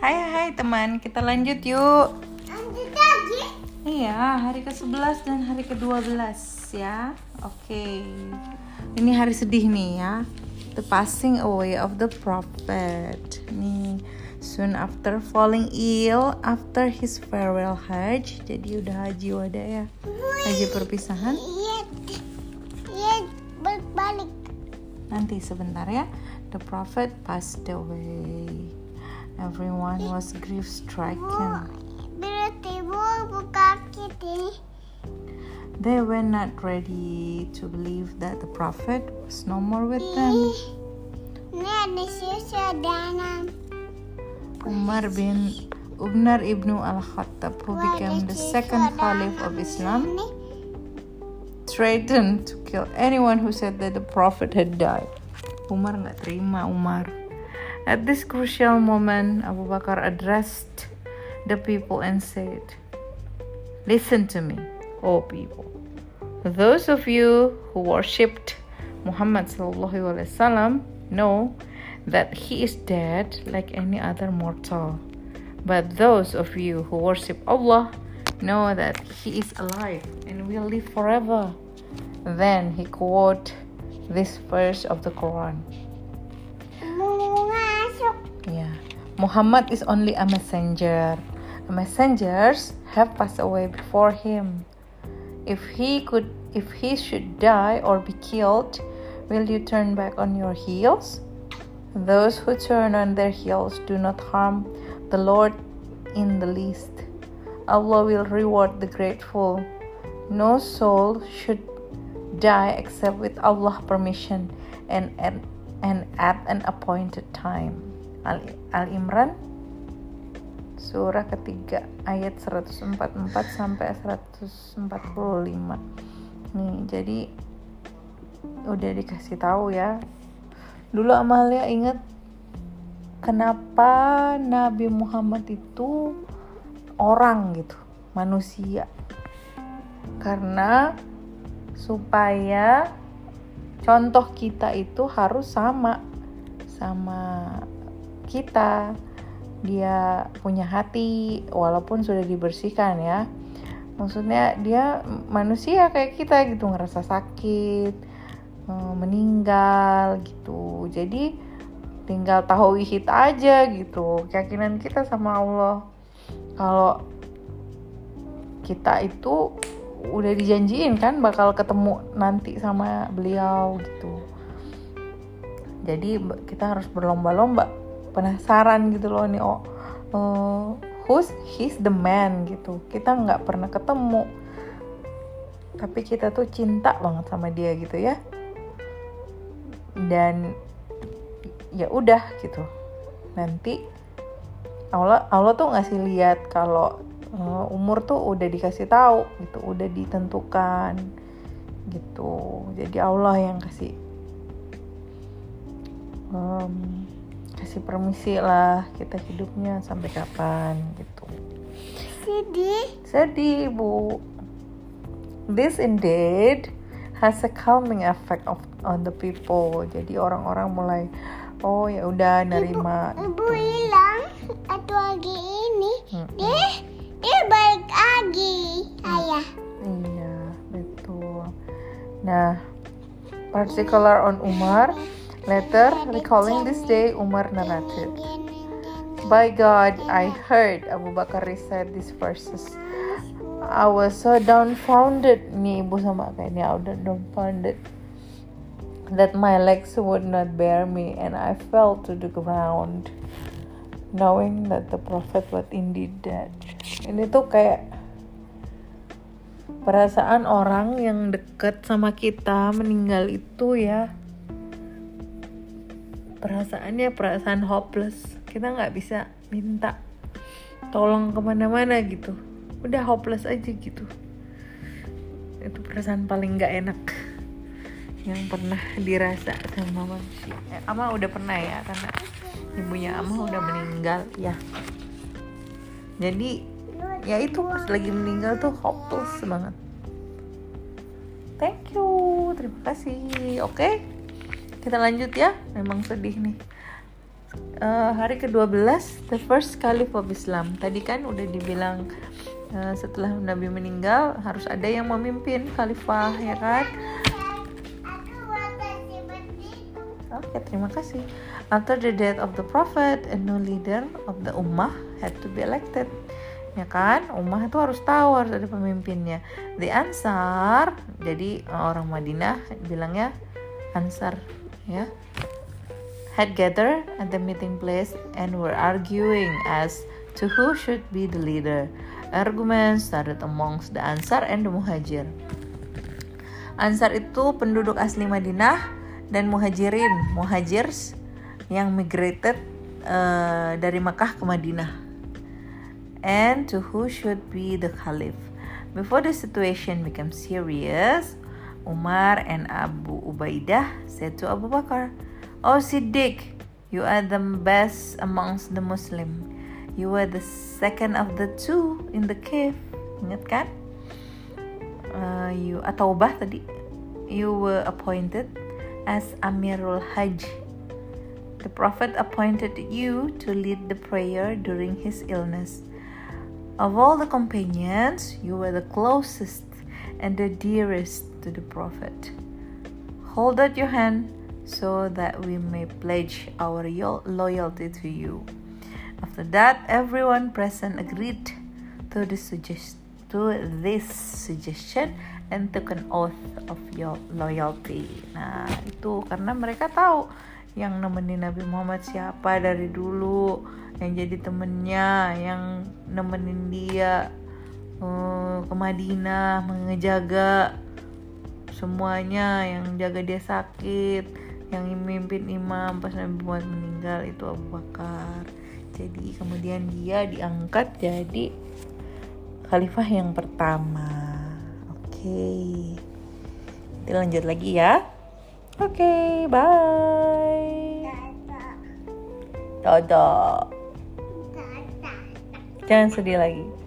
Hai hai teman, kita lanjut yuk. Lanjut lagi. Iya, hari ke-11 dan hari ke-12 ya. Oke. Ini hari sedih nih ya. The passing away of the prophet. Nih, soon after falling ill after his farewell hajj. Jadi udah haji wada ya. Haji perpisahan. Iya. Iya, balik-balik. Nanti sebentar ya. The prophet passed away. Everyone was grief stricken. They were not ready to believe that the prophet was no more with them. Umar bin Umar ibnu al-Khattab, who became the second caliph of Islam, threatened to kill anyone who said that the prophet had died. Umar nggak terima Umar. At this crucial moment, Abu Bakar addressed the people and said, Listen to me, O people. Those of you who worshipped Muhammad wasallam know that he is dead like any other mortal. But those of you who worship Allah know that he is alive and will live forever. Then he quote this verse of the Quran. Muhammad is only a messenger. Messengers have passed away before him. If he could if he should die or be killed, will you turn back on your heels? Those who turn on their heels do not harm the Lord in the least. Allah will reward the grateful. No soul should die except with Allah's permission and and, and at an appointed time. Al, Al Imran surah ketiga ayat 144 sampai 145. Nih, jadi udah dikasih tahu ya. Dulu Amalia ingat kenapa Nabi Muhammad itu orang gitu, manusia. Karena supaya contoh kita itu harus sama sama kita. Dia punya hati walaupun sudah dibersihkan ya. Maksudnya dia manusia kayak kita gitu. Ngerasa sakit eh, meninggal gitu. Jadi tinggal tauhid aja gitu. Keyakinan kita sama Allah. Kalau kita itu udah dijanjiin kan bakal ketemu nanti sama beliau gitu. Jadi kita harus berlomba-lomba penasaran gitu loh nih oh uh, who's he's the man gitu. Kita nggak pernah ketemu. Tapi kita tuh cinta banget sama dia gitu ya. Dan ya udah gitu. Nanti Allah Allah tuh ngasih lihat kalau uh, umur tuh udah dikasih tahu gitu udah ditentukan gitu. Jadi Allah yang kasih um, kasih permisi lah kita hidupnya sampai kapan gitu Sedih. sedih bu this indeed has a calming effect of on the people jadi orang-orang mulai oh ya udah nerima Ibu gitu. hilang atau lagi ini. Mm-mm. Dia dia balik lagi. Ayah. Iya, betul. Nah, particular on Umar, later recalling this day, Umar narrated, By God, I heard Abu Bakar recite these verses. I was so dumbfounded. Nih, ibu sama kayak ini, I was dumbfounded. That my legs would not bear me and I fell to the ground. Knowing that the prophet was indeed dead. Ini tuh kayak perasaan orang yang deket sama kita meninggal itu ya perasaannya perasaan hopeless. Kita nggak bisa minta tolong ke mana-mana gitu. Udah hopeless aja gitu. Itu perasaan paling nggak enak yang pernah dirasa sama manusia. Eh, Ama udah pernah ya karena ibunya Ama udah meninggal. Ya. Jadi ya itu pas lagi meninggal tuh hopeless banget. Thank you. Terima kasih. Oke kita lanjut ya memang sedih nih uh, hari ke-12 the first caliph of Islam. Tadi kan udah dibilang uh, setelah Nabi meninggal harus ada yang memimpin khalifah ya kan? Oke, okay, terima kasih. After the death of the prophet, a new leader of the ummah had to be elected. Ya kan? Ummah itu harus tahu harus ada pemimpinnya. The Ansar, jadi orang Madinah bilangnya Ansar, ya had gathered at the meeting place and were arguing as to who should be the leader. Arguments started amongst the Ansar and the Muhajir. Ansar itu penduduk asli Madinah dan Muhajirin, Muhajirs yang migrated uh, dari Makkah ke Madinah. And to who should be the Caliph. Before the situation became serious, Umar and Abu Ubaidah said to Abu Bakar, Oh Siddiq, you are the best amongst the Muslim. You were the second of the two in the cave. Ingat kan? Uh, you atau bah tadi. You were appointed as Amirul Hajj. The Prophet appointed you to lead the prayer during his illness. Of all the companions, you were the closest and the dearest to the Prophet. Hold out your hand so that we may pledge our loyalty to you. After that, everyone present agreed to this, suggest- to this suggestion and took an oath of your loyalty. Nah, itu karena mereka tahu yang nemenin Nabi Muhammad siapa dari dulu, yang jadi temennya, yang nemenin dia uh, ke Madinah, mengejaga semuanya, yang jaga dia sakit yang mimpin imam pas Nabi Muhammad meninggal itu Abu Bakar. Jadi kemudian dia diangkat jadi khalifah yang pertama. Oke. Okay. kita lanjut lagi ya. Oke okay, bye dadah. Jangan sedih lagi